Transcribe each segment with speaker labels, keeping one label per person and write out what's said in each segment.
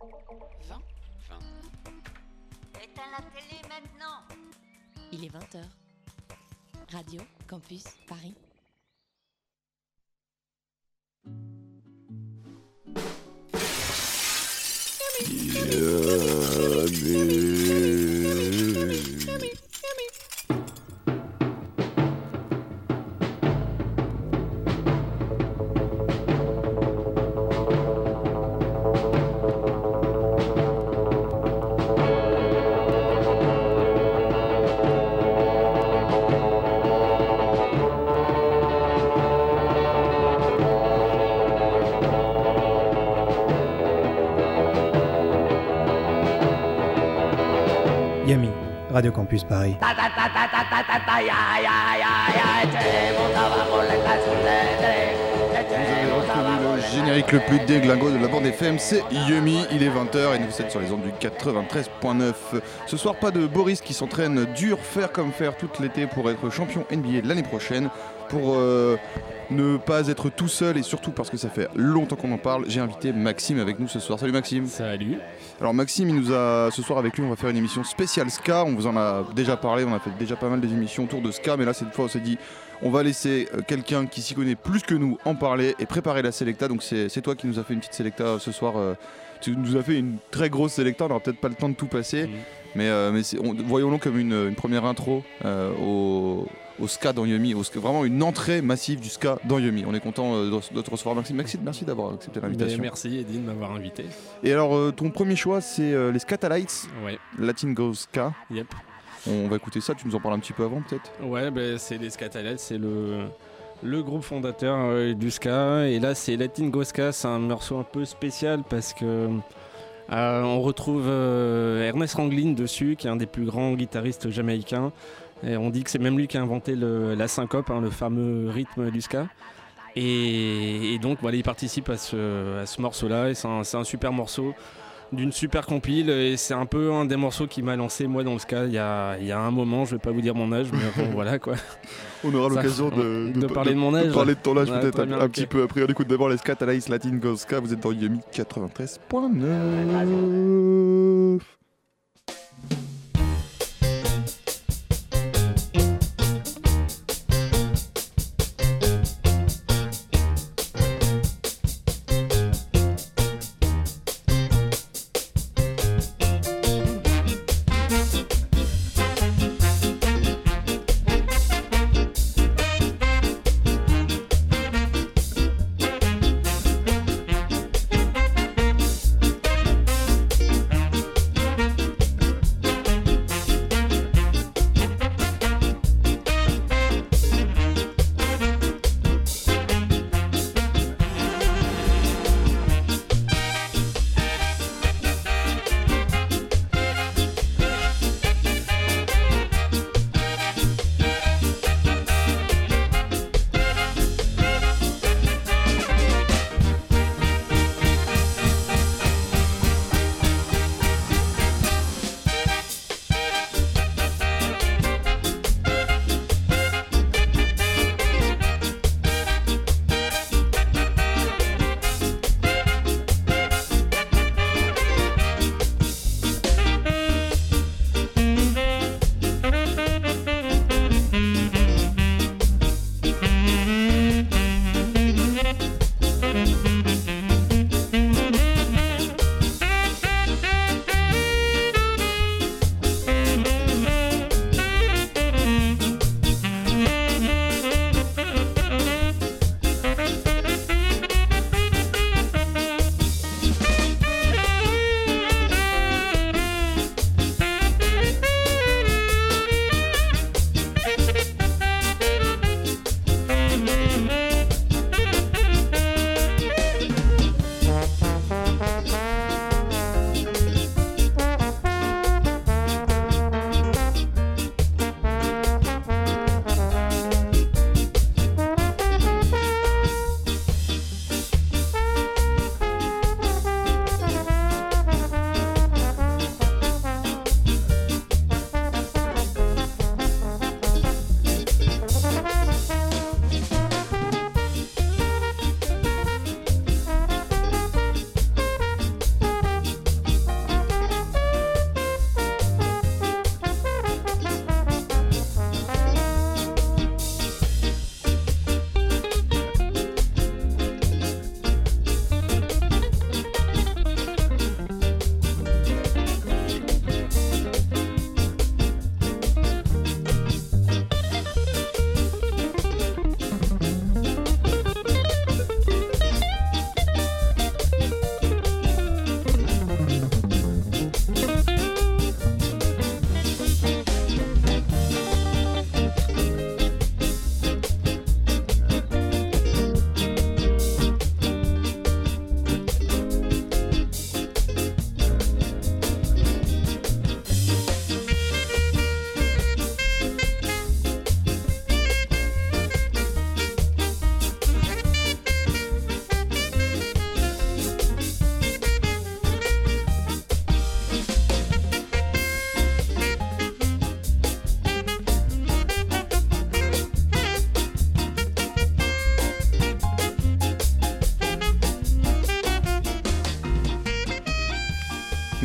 Speaker 1: 20 20.
Speaker 2: Éteins la télé maintenant
Speaker 3: Il est 20h. Radio Campus Paris.
Speaker 4: Le générique le plus déglingo de la bande FM, c'est Yumi, il est 20h et nous êtes sur les ondes du 93.9. Ce soir, pas de Boris qui s'entraîne dur, faire comme faire toute l'été pour être champion NBA l'année prochaine. Pour euh, ne pas être tout seul et surtout parce que ça fait longtemps qu'on en parle, j'ai invité Maxime avec nous ce soir. Salut Maxime.
Speaker 5: Salut.
Speaker 4: Alors Maxime, il nous a ce soir avec lui, on va faire une émission spéciale ska. On vous en a déjà parlé, on a fait déjà pas mal des émissions autour de ska, mais là cette fois on s'est dit on va laisser euh, quelqu'un qui s'y connaît plus que nous en parler et préparer la sélecta. Donc c'est toi qui nous a fait une petite sélecta euh, ce soir. Tu nous as fait une très grosse sélecta, on n'aura peut-être pas le temps de tout passer,
Speaker 5: Mhm.
Speaker 4: mais, euh, mais voyons-le comme une, une première intro euh, au, au ska dans Yumi, au ska- vraiment une entrée massive du ska dans Yumi. On est content euh, de, de te recevoir Maxime. Maxime, merci d'avoir accepté l'invitation.
Speaker 5: Merci Edine de m'avoir invité.
Speaker 4: Et alors euh, ton premier choix c'est euh, les Scatalites,
Speaker 5: Ouais,
Speaker 4: Latin Go Ska.
Speaker 5: yep.
Speaker 4: On va écouter ça, tu nous en parles un petit peu avant peut-être?
Speaker 5: Ouais, ben, c'est les Scatalettes, c'est le, le groupe fondateur du ska. Et là, c'est Latin Go Ska, c'est un morceau un peu spécial parce que on retrouve Ernest Ranglin dessus, qui est un des plus grands guitaristes jamaïcains. Et on dit que c'est même lui qui a inventé le- la syncope, hein, le fameux rythme du ska. Et, et donc, voilà, il participe à ce, à ce morceau-là. Et c'est un, super morceau d'une super compile. Et c'est un peu un des morceaux qui m'a lancé, moi, dans le ska. Il y a, il y a un moment, je vais pas vous dire mon âge, mais bon, voilà quoi.
Speaker 4: On aura l'occasion de,
Speaker 5: de parler de mon âge.
Speaker 4: parler de ton âge
Speaker 5: Ouais,
Speaker 4: peut-être un, petit peu après. On écoute d'abord les Scatalites Latin Go Ska, vous êtes dans Yumi 93.9.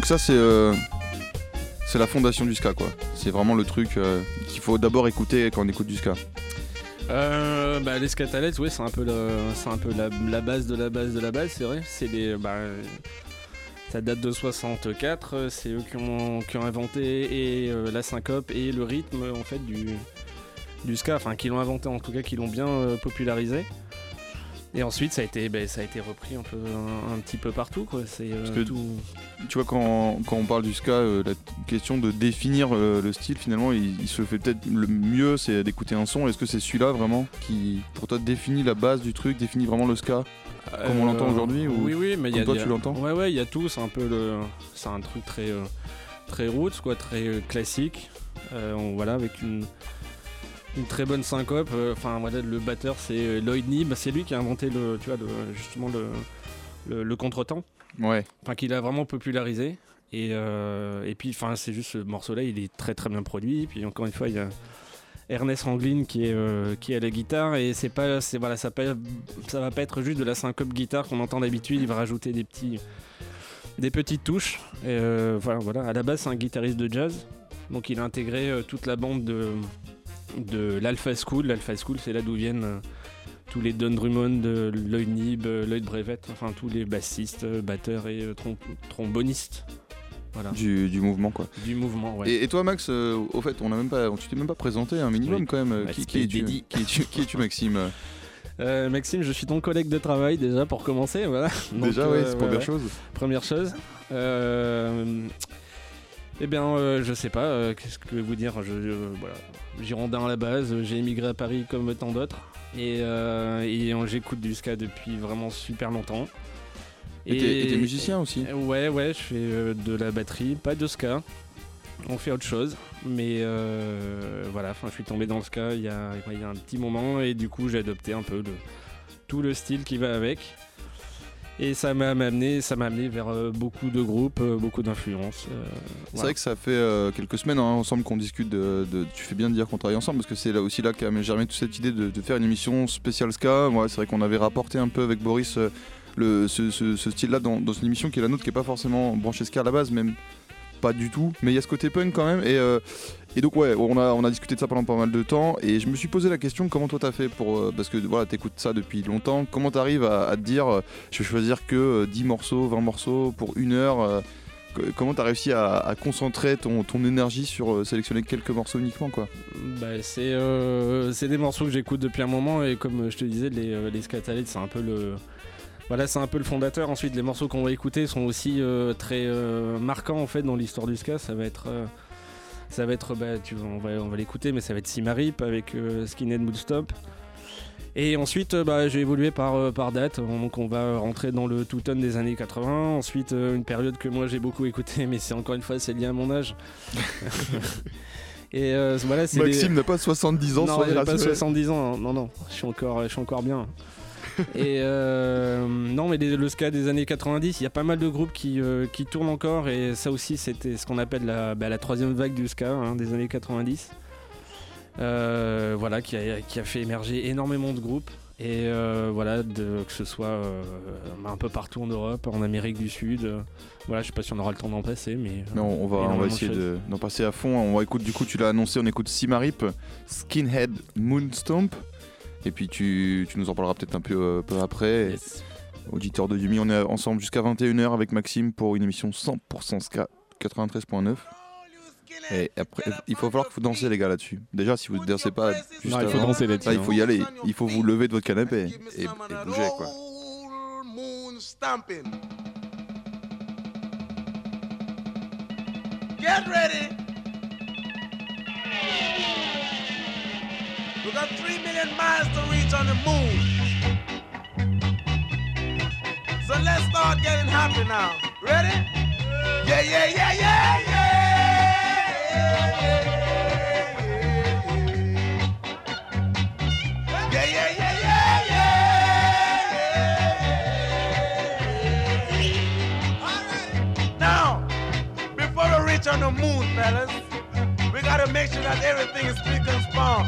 Speaker 4: ça c'est euh, c'est la fondation du ska quoi. C'est vraiment le truc euh, qu'il faut d'abord écouter quand on écoute du ska.
Speaker 5: Euh, bah, les Scatalettes, oui, c'est un peu, le- c'est un peu la, la base de la base de la base, c'est vrai. C'est bah, ça date de 64, euh, c'est eux qui ont, qui ont inventé et la syncope et le rythme en fait du, du ska, enfin qui l'ont inventé en tout cas, qui l'ont bien popularisé. Et ensuite, ça a été, bah, ça a été repris un peu, un, un petit peu partout, quoi. C'est euh,
Speaker 4: Parce que-
Speaker 5: tout.
Speaker 4: Tu vois quand, quand on parle du ska, euh, la question de définir euh, le style finalement, il, il se fait peut-être le mieux, c'est d'écouter un son. Est-ce que c'est celui-là vraiment qui pour toi définit la base du truc, définit vraiment le ska Comme on l'entend aujourd'hui, ou
Speaker 5: Oui, oui, mais il y a
Speaker 4: toi,
Speaker 5: il y a-
Speaker 4: tu l'entends
Speaker 5: Ouais, ouais, il y a tout. C'est un peu le, c'est un truc très, très roots, quoi, très classique. On- voilà, avec une, une très bonne syncope. Euh, Enfin, voilà, le batteur, c'est euh, Lloyd Nib. C'est lui qui a inventé le, tu vois, le- justement le, le, le contretemps.
Speaker 4: Ouais.
Speaker 5: Enfin, qu'il a vraiment popularisé. Et, euh, et puis, enfin, c'est juste ce morceau-là, il est très très bien produit. Puis encore une fois, il y a Ernest Ranglin qui est euh, qui est à la guitare et c'est pas, c'est voilà, ça ça va pas être juste de la syncope guitare qu'on entend d'habitude. Il va rajouter des petits, des petites touches. Et, euh, voilà, voilà. À la base, c'est un guitariste de jazz, donc il a intégré toute la bande de de l'Alpha School. L'Alpha School, c'est là d'où viennent euh, tous les Don Drummond, euh, Lloyd Nib, euh, Lloyd Brevet, enfin tous les bassistes, batteurs et trom- trombonistes. Voilà.
Speaker 4: Du, du mouvement quoi.
Speaker 5: Du mouvement, ouais.
Speaker 4: Et, et toi Max, euh, au fait, on a même pas, tu t'es même pas présenté un minimum
Speaker 5: Oui.
Speaker 4: quand même.
Speaker 5: Bah,
Speaker 4: qui, qui es-tu qui es-tu, Maxime?
Speaker 5: Euh, Maxime, je suis ton collègue de travail déjà pour commencer, voilà. Donc,
Speaker 4: Déjà
Speaker 5: euh,
Speaker 4: ouais, c'est première
Speaker 5: ouais.
Speaker 4: chose.
Speaker 5: Première chose. Eh bien, euh, je sais pas, euh, qu'est-ce que vous dire je, je- voilà. Girondin à la base, j'ai émigré à Paris comme tant d'autres. Et, euh, et, j'écoute du ska depuis vraiment super longtemps.
Speaker 4: Et t'es- musicien aussi?
Speaker 5: Ouais, ouais, je fais de la batterie, pas de ska. On fait autre chose. Mais voilà, je suis tombé dans le ska il y a, il y a un petit moment et du coup j'ai adopté un peu le, tout le style qui va avec. Et ça m'a amené, ça m'a amené vers euh, beaucoup de groupes, euh, beaucoup d'influences. euh,
Speaker 4: C'est
Speaker 5: voilà.
Speaker 4: vrai que ça fait euh, quelques semaines hein, ensemble qu'on discute de, de- Tu fais bien de dire qu'on travaille ensemble parce que c'est là aussi là qu'a germé toute cette idée de, de faire une émission spéciale ska. Moi, c'est vrai qu'on avait rapporté un peu avec Boris euh, le, ce, ce- ce style-là dans, dans une émission qui est la nôtre, qui est pas forcément branchée ska à la base, même pas du tout. Mais il y a ce côté punk quand même. Et, euh, et donc, ouais, on a, on a discuté de ça pendant pas mal de temps. Et je me suis posé la question comment toi t'as fait pour. euh, parce que voilà, t'écoutes ça depuis longtemps. Comment t'arrives à, à te dire euh, je vais choisir que euh, 10 morceaux, 20 morceaux pour une heure Co- Comment t'as réussi à, concentrer ton, ton énergie sur sélectionner quelques morceaux uniquement quoi?
Speaker 5: Bah, c'est des morceaux que j'écoute depuis un moment et comme je te disais, les, les c'est un peu le. Voilà, c'est un peu le fondateur. Ensuite, les morceaux qu'on va écouter sont aussi euh, très euh, marquants en fait dans l'histoire du ska. Ça va être, euh, ça va être, bah, tu, on va, on va l'écouter, mais ça va être Simarip avec euh, Skinhead Mood Stop. Et ensuite, bah, j'ai évolué par, euh, par date. Donc, on va rentrer dans le tout des années 80. Ensuite, euh, une période que moi j'ai beaucoup écouté, mais c'est encore une fois, c'est lié à mon âge. Et euh, voilà, c'est des-
Speaker 4: Maxime n'a pas 70 ans,
Speaker 5: non, pas
Speaker 4: rassurés.
Speaker 5: 70 ans, hein. non, non, je suis encore, je suis encore bien. Et euh, non, mais les- le ska des années 90, il y a pas mal de groupes qui, euh, qui tournent encore, et ça aussi, c'était ce qu'on appelle la, bah, la troisième vague du ska hein, des années 90. Euh, voilà, qui a, qui a fait émerger énormément de groupes. Et euh, voilà, de, que ce soit un peu partout en Europe, en Amérique du Sud. voilà, je sais pas si on aura le temps d'en passer, mais.
Speaker 4: Mais on, on va, on va essayer de- d'en passer à fond. On va écouter, du coup, tu l'as annoncé, on écoute Simarip, Skinhead Moonstomp. Et puis tu, tu nous en parleras peut-être un peu, euh, peu après.
Speaker 5: Yes.
Speaker 4: Auditeur de Yumi, on est ensemble jusqu'à 21h avec Maxime pour une émission 100% ska 93.9. Et après, il faut falloir que vous dansez les gars là-dessus. Déjà, si vous ne dansez pas juste
Speaker 5: Non, il faut
Speaker 4: avant,
Speaker 5: danser là-dessus.
Speaker 4: là, il faut y
Speaker 5: hein.
Speaker 4: aller. Il faut vous lever de votre canapé et, et bouger quoi.
Speaker 6: Moon stamping. Get ready. We got three million miles to reach on the moon. So let's start getting happy now. Ready? Yeah, yeah, yeah, yeah, yeah. Yeah, yeah, yeah, yeah, yeah. Now, before we reach on the moon, fellas, we gotta make sure that everything is spick and span.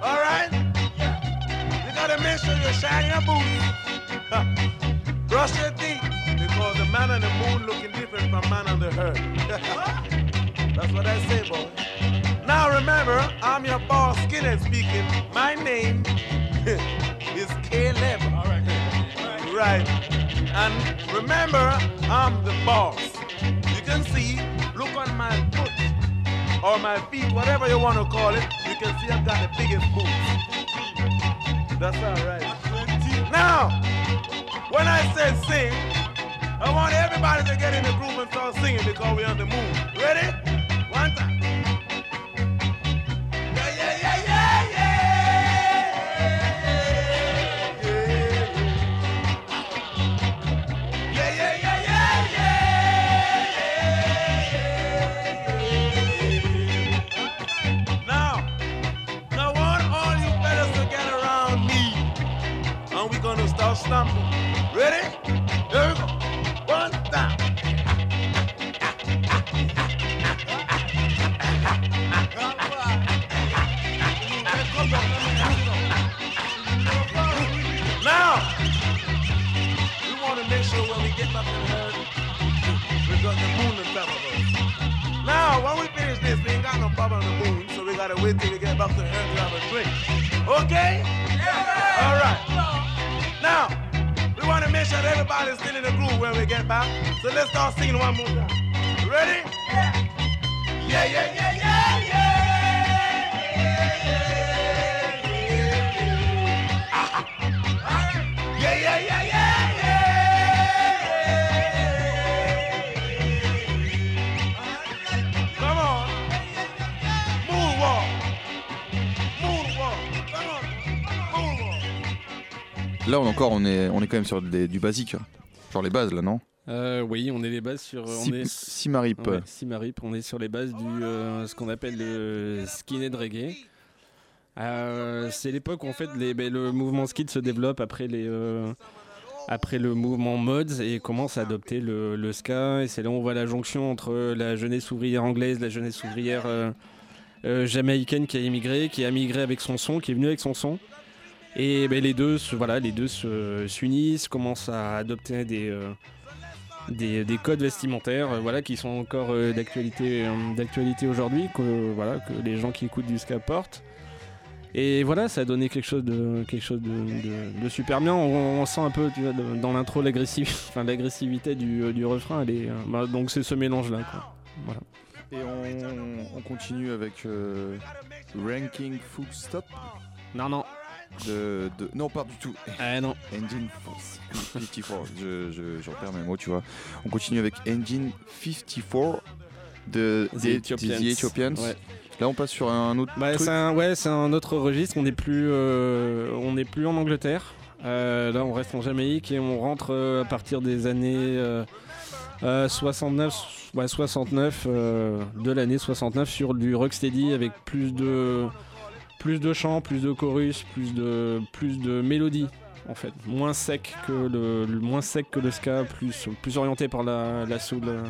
Speaker 6: All right? You gotta make sure you shine your boots, brush your teeth, Because the man on the moon looking different from man on the earth. That's what I say, boy. Now remember, I'm your boss, Skinhead speaking. My name is Caleb. All right. Right. And remember, I'm the boss. You can see, look on my foot or my feet, whatever you want to call it. You can see I've got the biggest boots. That's all right. Now, when I say sing, I want everybody to get in the groove and start singing because we're on the moon. Ready? One time. Yeah, wait till we get back to the to have a drink. Okay? All right. Now, we want to make sure that everybody's still in the groove when we get back. So let's start singing one more time. Ready? Yeah, yeah, yeah, yeah, yeah.
Speaker 4: Là, on, encore, on est, on est quand même sur des- du basique. hein. Genre les bases, là, non
Speaker 5: Euh, oui, on est les bases sur. On est...
Speaker 4: Simarip.
Speaker 5: Ouais, Simarip, on est sur les bases du euh, ce qu'on appelle le skinhead reggae. Euh, c'est l'époque où en fait les, ben, le mouvement skid se développe après les après le mouvement mods et commence à adopter le, le ska et c'est là où on voit la jonction entre la jeunesse ouvrière anglaise, la jeunesse ouvrière jamaïcaine qui a immigré, qui a migré avec son son, qui est venu avec son son. Et ben, les deux, se- voilà, les deux se- s'unissent, commencent à adopter des, euh, des, des codes vestimentaires euh, voilà, qui sont encore euh, d'actualité euh, d'actualité aujourd'hui, que, voilà, que les gens qui écoutent du ska portent. Et voilà, ça a donné quelque chose de, quelque chose de, de- de super bien. On, on sent un peu tu vois, de- dans l'intro l'agressivité du, du refrain. Elle est, bah, donc c'est ce mélange-là. quoi. Voilà.
Speaker 4: Et on, on continue avec euh, Ranking Full Stop?
Speaker 5: Non, non.
Speaker 4: De, de- Non, pas du tout.
Speaker 5: Ah non.
Speaker 4: Engine 54. je, je, je repère mes mots, tu vois. On continue avec Engine 54 de
Speaker 5: The
Speaker 4: des-
Speaker 5: Ethiopians.
Speaker 4: des The Ethiopians.
Speaker 5: Ouais.
Speaker 4: Là, on passe sur un autre
Speaker 5: Bah,
Speaker 4: truc.
Speaker 5: c'est un, ouais, c'est un autre registre. On n'est plus, euh, on n'est plus en Angleterre. Euh, là, on reste en Jamaïque et on rentre euh, à partir des années euh, euh, 69, ouais, 69 euh, de l'année 69 sur du rocksteady avec plus de, plus de chants, plus de chorus, plus de, plus de mélodies. En fait, moins sec que le, le- moins sec que le ska, plus, plus orienté par la, la soul, euh,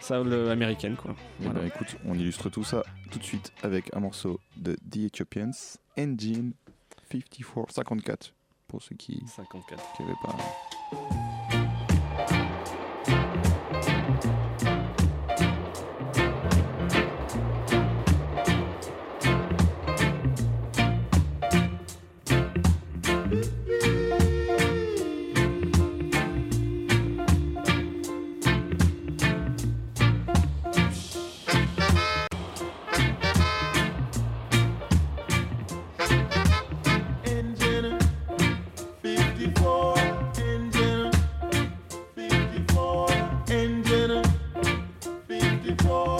Speaker 5: soul américaine, quoi.
Speaker 4: Eh
Speaker 5: Voilà.
Speaker 4: ben, écoute, on illustre tout ça tout de suite avec un morceau de The Ethiopians, Engine 54, 54, pour ceux qui
Speaker 5: 54.
Speaker 4: n'avaient pas. war.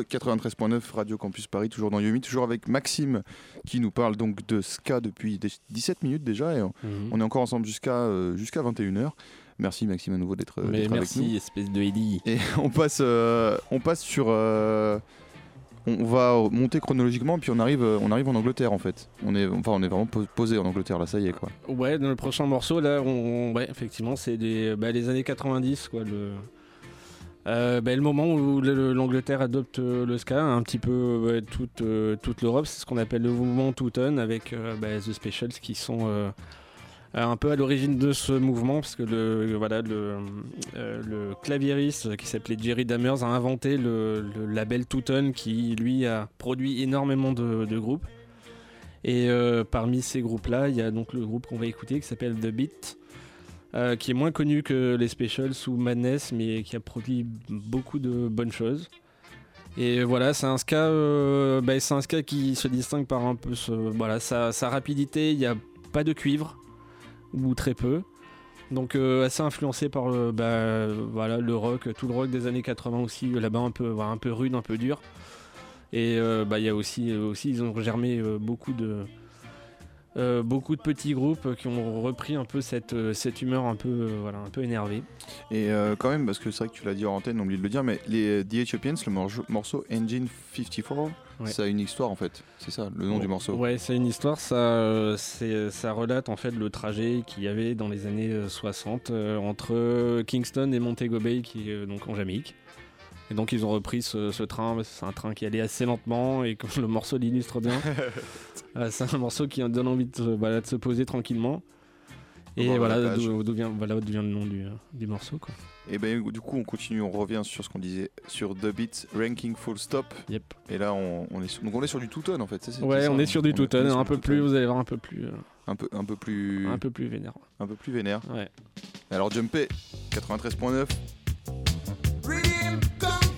Speaker 4: Le 93.9 Radio Campus Paris, toujours dans Yumi, toujours avec Maxime qui nous parle donc de ska depuis des- 17 minutes déjà et on,
Speaker 5: Mhm.
Speaker 4: on est encore ensemble jusqu'à euh, jusqu'à 21h. Merci Maxime à nouveau d'être d'être avec nous.
Speaker 5: merci, espèce de Eddie.
Speaker 4: Et on passe, euh, on passe sur. euh, on va monter chronologiquement, puis on arrive, euh, on arrive en Angleterre en fait. On est, enfin, on est vraiment po- posé en Angleterre là, ça y est quoi.
Speaker 5: Ouais, dans le prochain morceau, là, on, ouais, effectivement, c'est des, bah, les années 90, quoi. Le, euh, bah, le moment où le- l'Angleterre adopte euh, le ska, un petit peu euh, toute, toute l'Europe, c'est ce qu'on appelle le mouvement Tooton avec bah, The Specials qui sont un peu à l'origine de ce mouvement, parce que le, voilà, le, le claviériste qui s'appelait Jerry Dammers a inventé le, label Tooton qui, lui, a produit énormément de, groupes. Et parmi ces groupes-là, il y a donc le groupe qu'on va écouter qui s'appelle The Beat, euh, qui est moins connu que les Specials ou Madness, mais qui a produit beaucoup de bonnes choses. Et voilà, c'est un ska, euh, bah, qui se distingue par un peu sa, rapidité. Il n'y a pas de cuivre ou très peu. Donc euh, assez influencé par le, bah, voilà, le rock, tout le rock des années 80 aussi, là-bas un peu, rude, un peu dur. Et bah, il y a aussi, aussi, ils ont germé beaucoup de, euh, beaucoup de petits groupes qui ont repris un peu cette, euh, cette humeur un peu, euh, voilà, un peu énervée.
Speaker 4: Et euh, quand même, parce que c'est vrai que tu l'as dit en antenne, on oublie de le dire, mais les The Ethiopians, le morceau, Engine 54,
Speaker 5: Ouais.
Speaker 4: ça a une histoire en fait. C'est ça, le nom du morceau.
Speaker 5: Ouais, c'est une histoire, ça, ça relate en fait le trajet qu'il y avait dans les années euh, 60 euh, entre Kingston et Montego Bay, qui est donc en Jamaïque. Et donc ils ont repris ce, ce train, c'est un train qui allait assez lentement et comme le morceau l'illustre bien, euh, c'est un morceau qui donne envie de, se- voilà, de se poser tranquillement. Et voilà d'où vient, voilà d'où vient le nom du, du morceau. Quoi.
Speaker 4: Et ben du coup, on continue, on revient sur ce qu'on disait sur The Beat Ranking Full Stop.
Speaker 5: Yep.
Speaker 4: Et là, on, on est sur, donc on est sur du two-tone en fait. c'est- c'est
Speaker 5: Ouais,
Speaker 4: ça,
Speaker 5: on
Speaker 4: hein.
Speaker 5: est sur du
Speaker 4: on
Speaker 5: tout
Speaker 4: sur
Speaker 5: un
Speaker 4: du
Speaker 5: peu plus, vous allez voir un peu plus, euh,
Speaker 4: un peu, un peu plus,
Speaker 5: un peu plus vénère.
Speaker 4: un peu plus vénère.
Speaker 5: Ouais.
Speaker 4: Alors Jumpé, 93.9. them.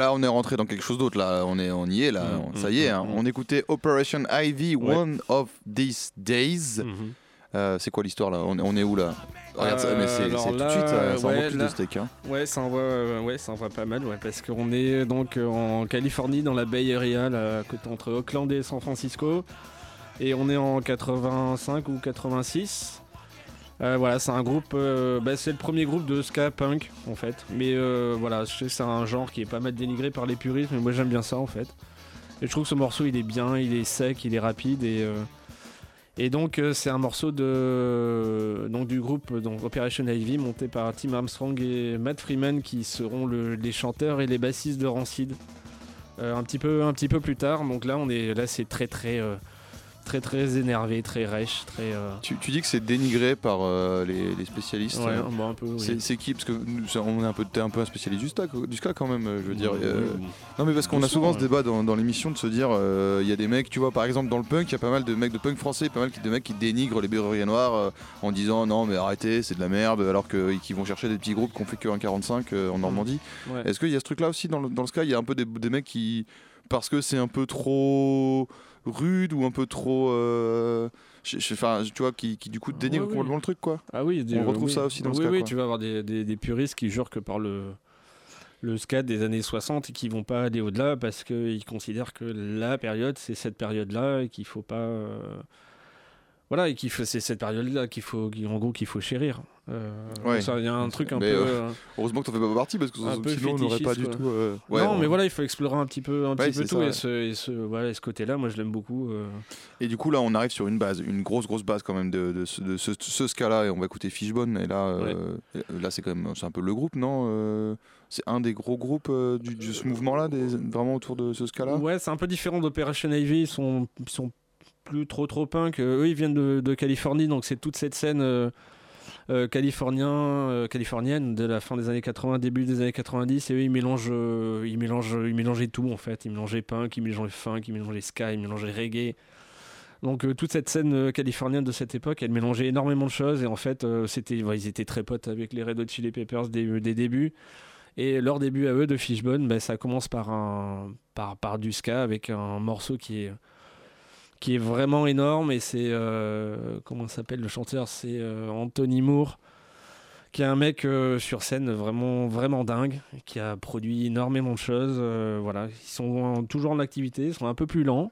Speaker 4: Là, on est rentré dans quelque chose d'autre. Là, on est, on y est. Là,
Speaker 5: Mm,
Speaker 4: ça y est.
Speaker 5: mm,
Speaker 4: hein.
Speaker 5: mm.
Speaker 4: On écoutait Operation Ivy,
Speaker 5: Ouais.
Speaker 4: One of These Days.
Speaker 5: Mhm.
Speaker 4: Euh, c'est quoi l'histoire là? On, est- on est où là? Regarde ça, mais c'est
Speaker 5: Euh,
Speaker 4: tout de suite. Ça, ça
Speaker 5: ouais,
Speaker 4: envoie plus
Speaker 5: là-
Speaker 4: de steak. Hein.
Speaker 5: Ouais, ça envoie, euh, ouais, ça envoie pas mal, ouais, parce qu'on est donc euh, en Californie, dans la Bay Area, là, entre Oakland et San Francisco, et on est en 85 ou 86. Euh, voilà, c'est un groupe, euh, bah, c'est le premier groupe de ska punk en fait. Mais euh, voilà, je sais que c'est un genre qui est pas mal dénigré par les puristes, mais moi j'aime bien ça en fait. Et je trouve que ce morceau il est bien, il est sec, il est rapide et euh, et donc euh, c'est un morceau de donc du groupe Operation Ivy monté par Tim Armstrong et Matt Freeman qui seront le- les chanteurs et les bassistes de Rancid. Un petit peu un petit peu plus tard. Donc là on est là c'est très très très très énervé, très rêche, très euh,
Speaker 4: Tu, tu dis que c'est dénigré par euh, les, les spécialistes.
Speaker 5: ouais,
Speaker 4: euh,
Speaker 5: bon, un peu. oui.
Speaker 4: c'est qui? Parce que nous, ça- on est un peu, t'es un peu un spécialiste du ska, du ska quand même. Je veux dire.
Speaker 5: Oui, oui.
Speaker 4: Non mais parce qu'on a souvent ce débat dans, dans l'émission de se dire il y a des mecs tu vois par exemple dans le punk il y a pas mal de mecs de punk français pas mal de mecs qui dénigrent les Berruriers Noirs en disant non mais arrêtez c'est de la merde alors qu'ils vont chercher des petits groupes qui ont fait que 1,45 euh, en Normandie
Speaker 5: Ouais.
Speaker 4: est-ce qu'il y a ce truc là aussi dans le, dans le ska? Il y a un peu des, des mecs qui parce que c'est un peu trop rude ou un peu trop euh, je- je- enfin tu vois qui, qui du coup
Speaker 5: oui.
Speaker 4: complètement le truc quoi
Speaker 5: Ah oui, des-
Speaker 4: On retrouve
Speaker 5: oui.
Speaker 4: ça aussi dans
Speaker 5: oui,
Speaker 4: ska,
Speaker 5: Oui,
Speaker 4: quoi.
Speaker 5: tu vas avoir des, des- des puristes qui jurent que par le, le ska des années 60 et qui vont pas aller au-delà parce qu'ils considèrent que la période, c'est cette période-là et qu'il faut pas. euh, Voilà, et qu'il faut, c'est cette période-là qu'il faut, en gros, qu'il faut chérir. Euh,
Speaker 4: Ouais.
Speaker 5: ça, Il y a un truc un
Speaker 4: Mais,
Speaker 5: peu.
Speaker 4: euh,
Speaker 5: euh,
Speaker 4: heureusement que t'en fais pas partie parce que
Speaker 5: Un peu
Speaker 4: sinon on n'aurait pas du tout euh, ouais,
Speaker 5: non,
Speaker 4: on-
Speaker 5: mais voilà, il faut explorer un petit peu, un
Speaker 4: Ouais,
Speaker 5: petit peu tout.
Speaker 4: ça,
Speaker 5: et, ce, et ce, voilà, ce côté-là, moi, je l'aime beaucoup.
Speaker 4: Et du coup, là, on arrive sur une base, une grosse, grosse base quand même de, de ce, de ce, ce ska-là. Et on va écouter Fishbone. Et là, là c'est quand même c'est un peu le groupe, non C'est un des gros groupes du, de ce mouvement-là, vraiment autour de ce ska-là?
Speaker 5: Ouais, c'est un peu différent d'Operation Ivy. Ils sont, ils sont plus trop trop punk. Eux, ils viennent de, de Californie, donc c'est toute cette scène euh, californien, euh, californienne de la fin des années 80, début des années 90. Et eux, euh, ils mélangeaient tout en fait. Ils mélangeaient punk, ils mélangeaient funk, ils mélangeaient ska, ils mélangeaient reggae. Donc toute cette scène californienne de cette époque, elle mélangeait énormément de choses et en fait, c'était, ils étaient très potes avec les Red Hot Chili Peppers des, débuts. Et leur début à eux de Fishbone, ben, ça commence par, un, par, par du ska avec un morceau qui est, qui est vraiment énorme. Et c'est. euh, comment s'appelle le chanteur C'est euh, Anthony Moore, qui est un mec euh, sur scène vraiment, vraiment dingue, qui a produit énormément de choses. euh, voilà. Ils sont toujours en activité, ils sont un peu plus lents.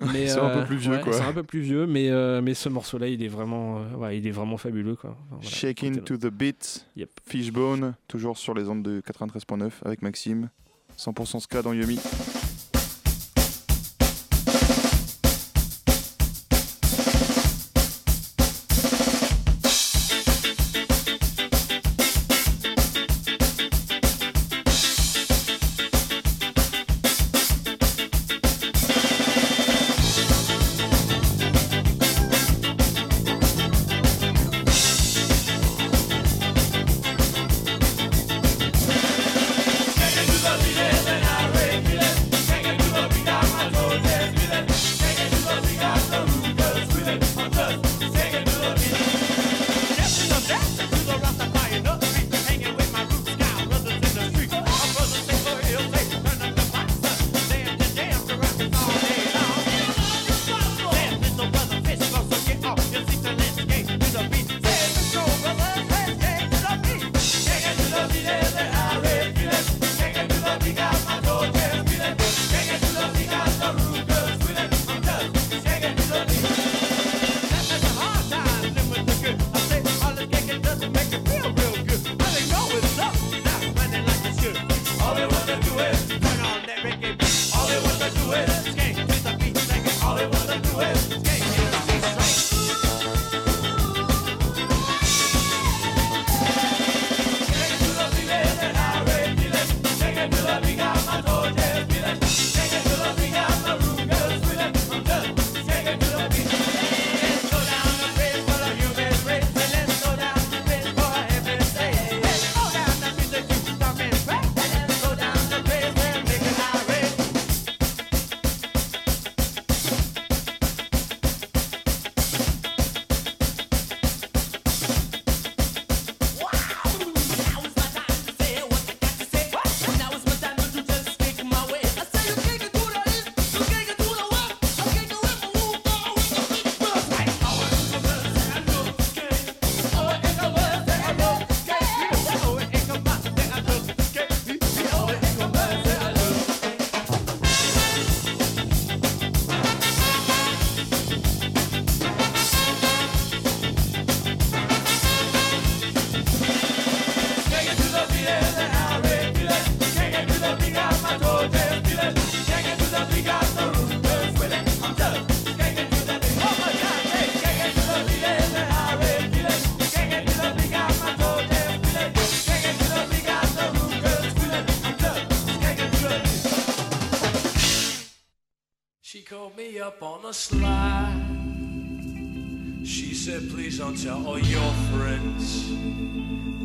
Speaker 5: Mais,
Speaker 4: Ils sont un peu plus vieux,
Speaker 5: ouais,
Speaker 4: quoi.
Speaker 5: Ils sont un peu plus vieux, mais, mais ce morceau-là, il est vraiment, ouais, il est vraiment fabuleux, quoi. Enfin, voilà.
Speaker 4: Shaking to the beat,
Speaker 5: Yep.
Speaker 4: Fishbone, toujours sur les ondes de 93.9 avec Maxime. 100% ska dans Yumi.
Speaker 7: The slide. She said, please don't tell all your friends.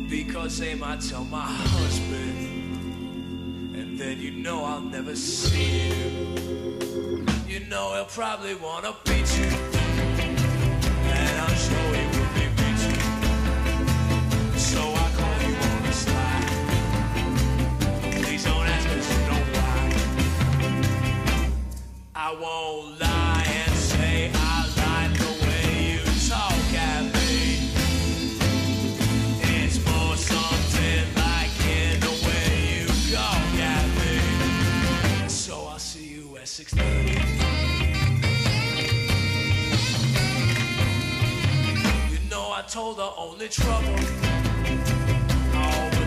Speaker 7: Because they might tell my husband. And then you know I'll never see you. You know he'll probably wanna beat you. And I'm sure he will be beat you. So I call you on the slide. Please don't ask us, you know why. I won't lie know her only trouble. Oh, but.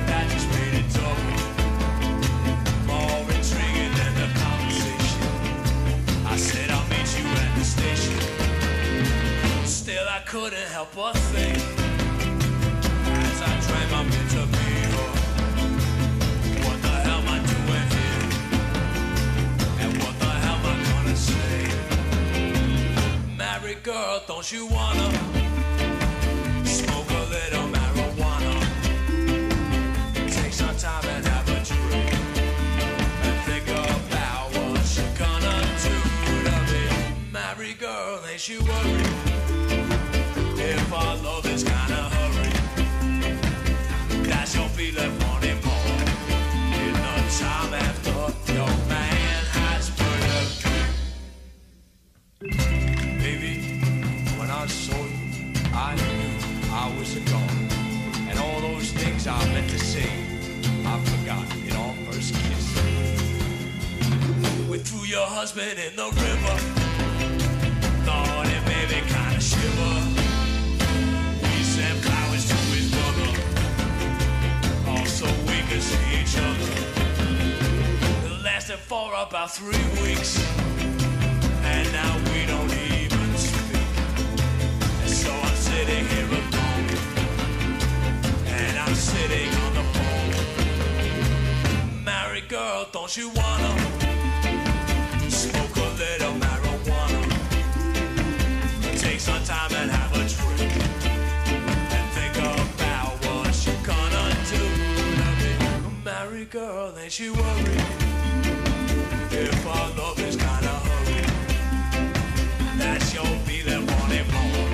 Speaker 7: More intriguing than the conversation. I said I'll meet you at the station. Still, I couldn't help but think as I drank my bitter beer. What the hell am I doing here? And what the hell am I gonna say? Married girl, don't you wanna your husband in the river. Thought it made me kinda shiver. We sent flowers to his brother. Also we could see each other. It lasted for about three weeks. And now we don't even speak. And so I'm sitting here alone. And I'm sitting on the phone. Married girl, don't you wanna girl, ain't you worried? If our love is kinda hurried, that you'll be there wanting more.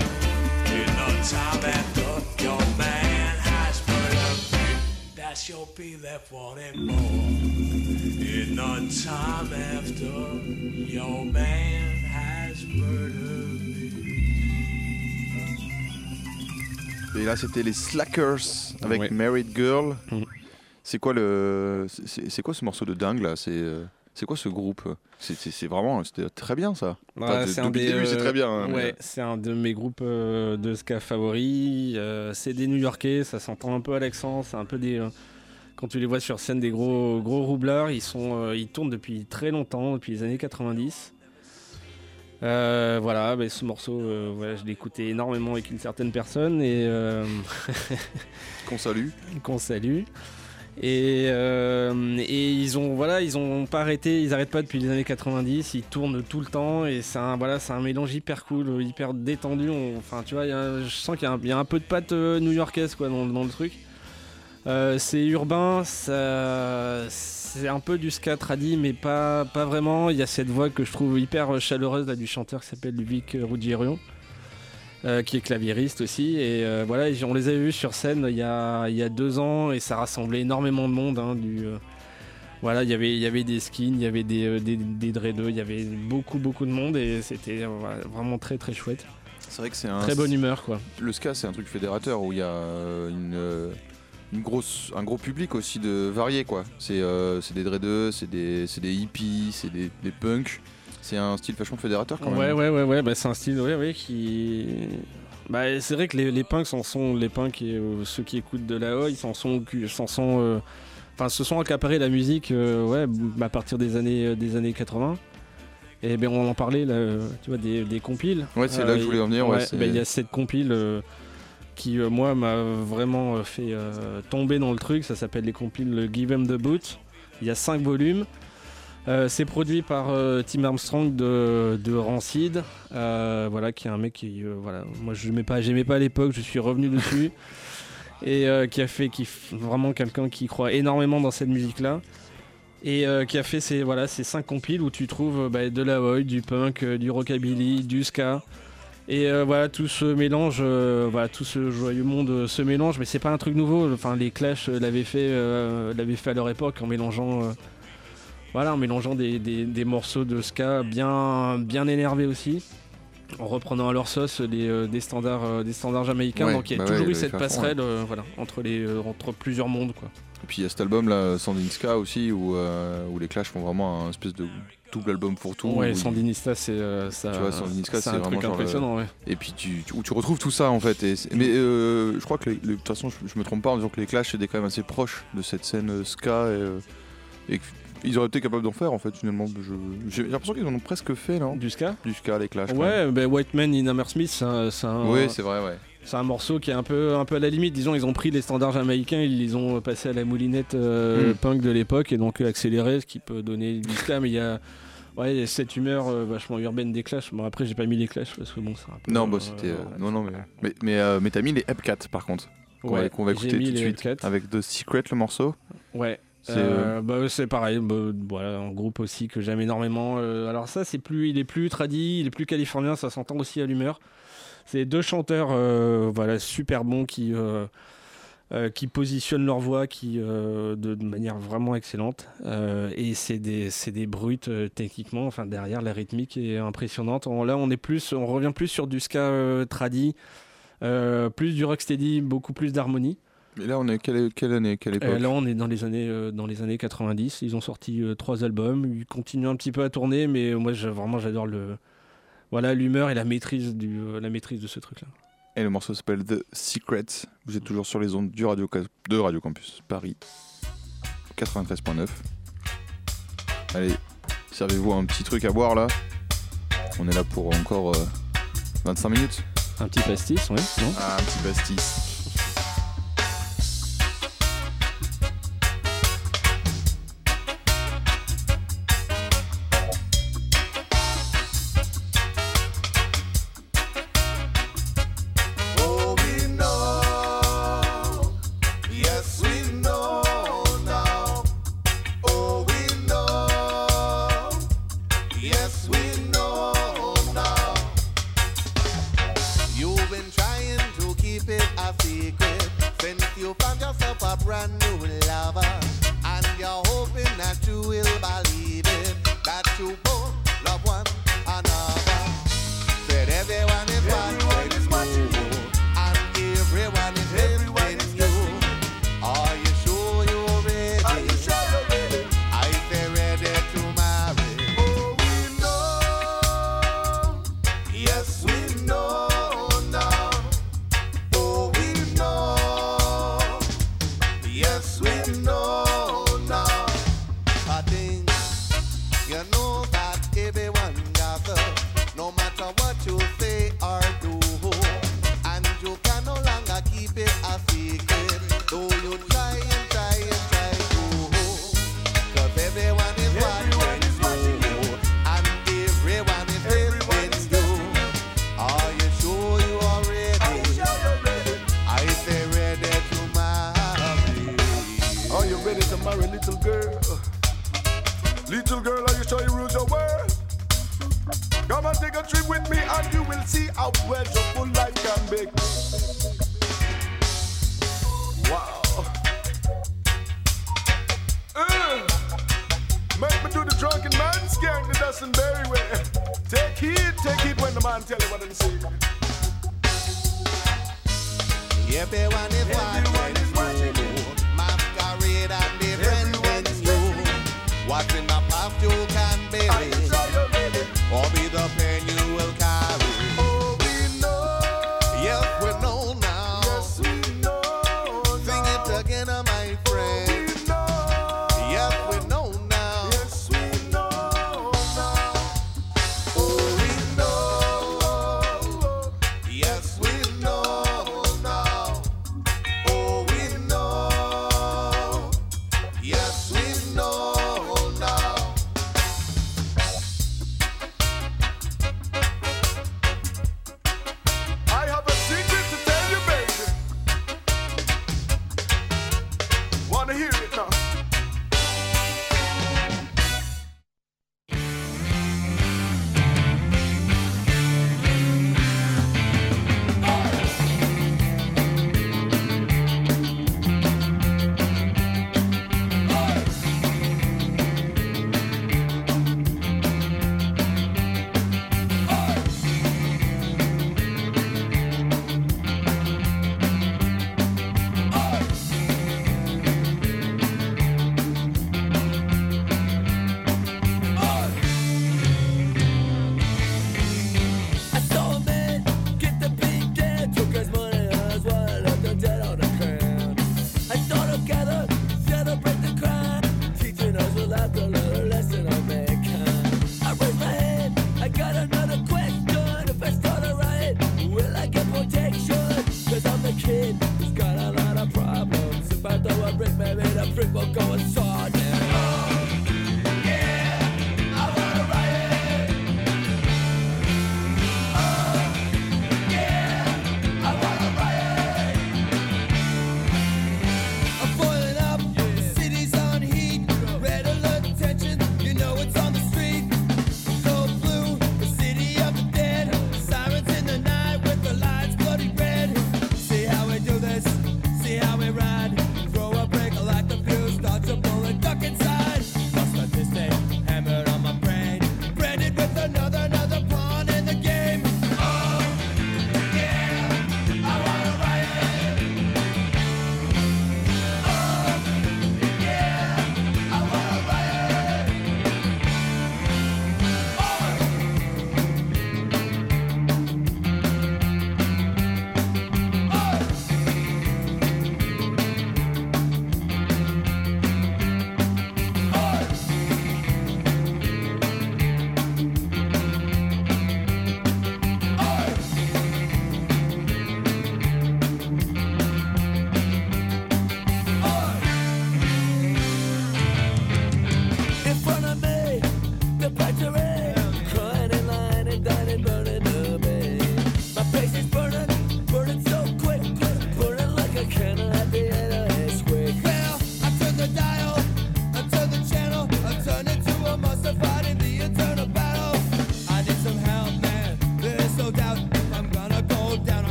Speaker 7: In the time after your man has murdered me, that you'll be left wanting more. In the time after your man has murdered me.
Speaker 4: Et là, c'était les Slackers avec
Speaker 5: Ouais.
Speaker 4: Married Girl.
Speaker 5: Mm.
Speaker 4: C'est quoi le, c'est quoi ce morceau de dingue là? C'est euh, c'est quoi ce groupe? C'est- vraiment, c'était très bien ça.
Speaker 5: Ouais,
Speaker 4: Enfin,
Speaker 5: c'est euh,
Speaker 4: très bien. hein, mais-
Speaker 5: ouais, c'est un de mes groupes euh, de ska favoris. Euh, c'est des New-Yorkais, ça s'entend un peu à l'accent. C'est un peu des. euh, quand tu les vois sur scène, des gros gros roublards. Ils sont, euh, ils tournent depuis très longtemps, depuis les années 90. Euh, voilà, bah, ce morceau, euh, voilà, je l'ai écouté énormément avec une certaine personne et euh,
Speaker 4: Qu'on salue.
Speaker 5: qu'on salue. Et, euh, et ils ont voilà, ils ont pas arrêté, ils arrêtent pas depuis les années 90, ils tournent tout le temps et c'est un voilà, c'est mélange hyper cool, hyper détendu. Enfin, tu vois, je sens qu'il y, a un- peu de patte euh, new-yorkaise quoi dans, le truc. Euh, c'est urbain, c'est un peu du ska tradi, mais pas, pas vraiment. Il y a cette voix que je trouve hyper chaleureuse là, du chanteur qui s'appelle Ludovic Ruggiero, euh, qui est claviériste aussi. Et euh, voilà, on les avait vus sur scène il y a, il y a deux ans et ça rassemblait énormément de monde. hein, du, euh, voilà, il y avait, il y avait des skins, il y avait des, des, des il y avait beaucoup, beaucoup de monde et c'était vraiment très, très chouette.
Speaker 4: C'est vrai que c'est un.
Speaker 5: Très bonne humeur, quoi.
Speaker 4: Le ska, c'est un truc fédérateur où il y a une, une grosse, un gros public aussi de varié quoi. C'est euh, des dreadeux, c'est des, c'est des hippies, c'est des, des punks. C'est un style vachement fédérateur quand
Speaker 5: Ouais,
Speaker 4: même.
Speaker 5: ouais, ouais, ouais, bah, c'est un style ouais, ouais, qui. Bah, c'est vrai que les, les punks en sont les punks et euh, ceux qui écoutent de la ils s'en sont, s'en sont, euh, enfin, se sont accaparés la musique, euh, ouais, à partir des années, euh, des années 80. Et ben on en parlait là, euh, tu vois, des, des compiles.
Speaker 4: Ouais, c'est là que je voulais en venir, ouais,
Speaker 5: ben, il y a cette compile euh, qui, euh, moi, m'a vraiment euh, fait euh, tomber dans le truc. Ça s'appelle les compiles Give 'em the Boot. Il y a cinq volumes. Euh, c'est produit par euh, Tim Armstrong de, de Rancid, euh, voilà, qui est un mec qui, voilà, moi je n'aimais pas, j'aimais pas à l'époque, je suis revenu dessus, et qui a fait, qui vraiment quelqu'un qui croit énormément dans cette musique-là, et qui a fait ces, voilà, ces cinq compiles où tu trouves bah, de la oi, du punk, du rockabilly, du ska. Et voilà, tout ce mélange, voilà, tout ce joyeux monde se mélange, mais c'est pas un truc nouveau. Enfin, les Clash l'avaient fait, l'avaient fait à leur époque en mélangeant, voilà, en mélangeant des, des- des morceaux de ska bien, bien énervés aussi, en reprenant à leur sauce les, euh, des standards, euh, des standards jamaïcains.
Speaker 4: Ouais,
Speaker 5: Donc il y a
Speaker 4: bah
Speaker 5: toujours eu cette
Speaker 4: fond,
Speaker 5: passerelle, euh, voilà, entre les, entre plusieurs mondes, quoi.
Speaker 4: Et puis il y a cet album là, Sandinska aussi, où, où les Clash font vraiment un espèce de double album pour tout.
Speaker 5: ouais, Sandinista, c'est ça.
Speaker 4: Tu vois, Sandinista, c'est
Speaker 5: un
Speaker 4: vraiment
Speaker 5: truc
Speaker 4: le-
Speaker 5: impressionnant, ouais.
Speaker 4: Et puis tu, tu- où tu retrouves tout ça en fait. Et mais euh, je crois que de toute façon, je, je me trompe pas en disant que les Clash étaient quand même assez proches de cette scène ska et, et qu'ils auraient été capables d'en faire en fait finalement. J'ai l'impression qu'ils en ont presque fait non
Speaker 5: Du ska
Speaker 4: Du ska, les Clash.
Speaker 5: Ouais, ben White Man in Hammersmith, c'est un, c'est un-
Speaker 4: Oui, c'est vrai, ouais.
Speaker 5: c'est un morceau qui est un peu, un peu à la limite. Disons, ils ont pris les standards jamaïcains, ils les ont passés à la moulinette euh,
Speaker 4: Mm.
Speaker 5: punk de l'époque et donc accéléré, ce qui peut donner du ska. Mais il y a, ouais, cette humeur euh, vachement urbaine des Clash. Bon, après, j'ai pas mis les Clash parce que bon, c'est un peu.
Speaker 4: Non, bah c'était. euh, non, non, mais. Mais, mais, euh, mais t'as mis les Epcat par contre. Qu'on va,
Speaker 5: Ouais,
Speaker 4: qu'on va
Speaker 5: j'ai
Speaker 4: écouter tout de
Speaker 5: les
Speaker 4: suite. Avec The Secret, le morceau.
Speaker 5: Ouais.
Speaker 4: C'est,
Speaker 5: Euh, bah, c'est pareil, bah, voilà, un groupe aussi que j'aime énormément. Euh, alors ça, c'est plus, il est plus tradi, il est plus californien, ça s'entend aussi à l'humeur. C'est deux chanteurs, euh, voilà, super bons qui euh, euh, qui positionnent leur voix, qui euh, de, de manière vraiment excellente. Euh, et c'est des, c'est des brutes euh, techniquement. Enfin derrière, la rythmique est impressionnante. On- là, on est plus, on revient plus sur du ska euh, tradi, euh, plus du rocksteady, beaucoup plus d'harmonie.
Speaker 4: Mais là, on est quelle, quelle année Quelle époque
Speaker 5: Euh, là, on est dans les années, euh, dans les années 90. Ils ont sorti euh, trois albums. Ils continuent un petit peu à tourner, mais moi, vraiment, j'adore le, voilà, l'humeur et la maîtrise du, euh, la maîtrise de ce truc-là.
Speaker 4: Et le morceau s'appelle The Secret. Vous êtes toujours sur les ondes du Radio, de Radio Campus Paris 93.9. Allez, servez-vous un petit truc à boire là. On est là pour encore euh, 25 minutes.
Speaker 5: Un petit pastis, ouais, non?
Speaker 4: Ah, un petit pastis.
Speaker 8: A secret since you found yourself a brand new lover. And you're hoping that you will believe it, that you both love one another. Said everyone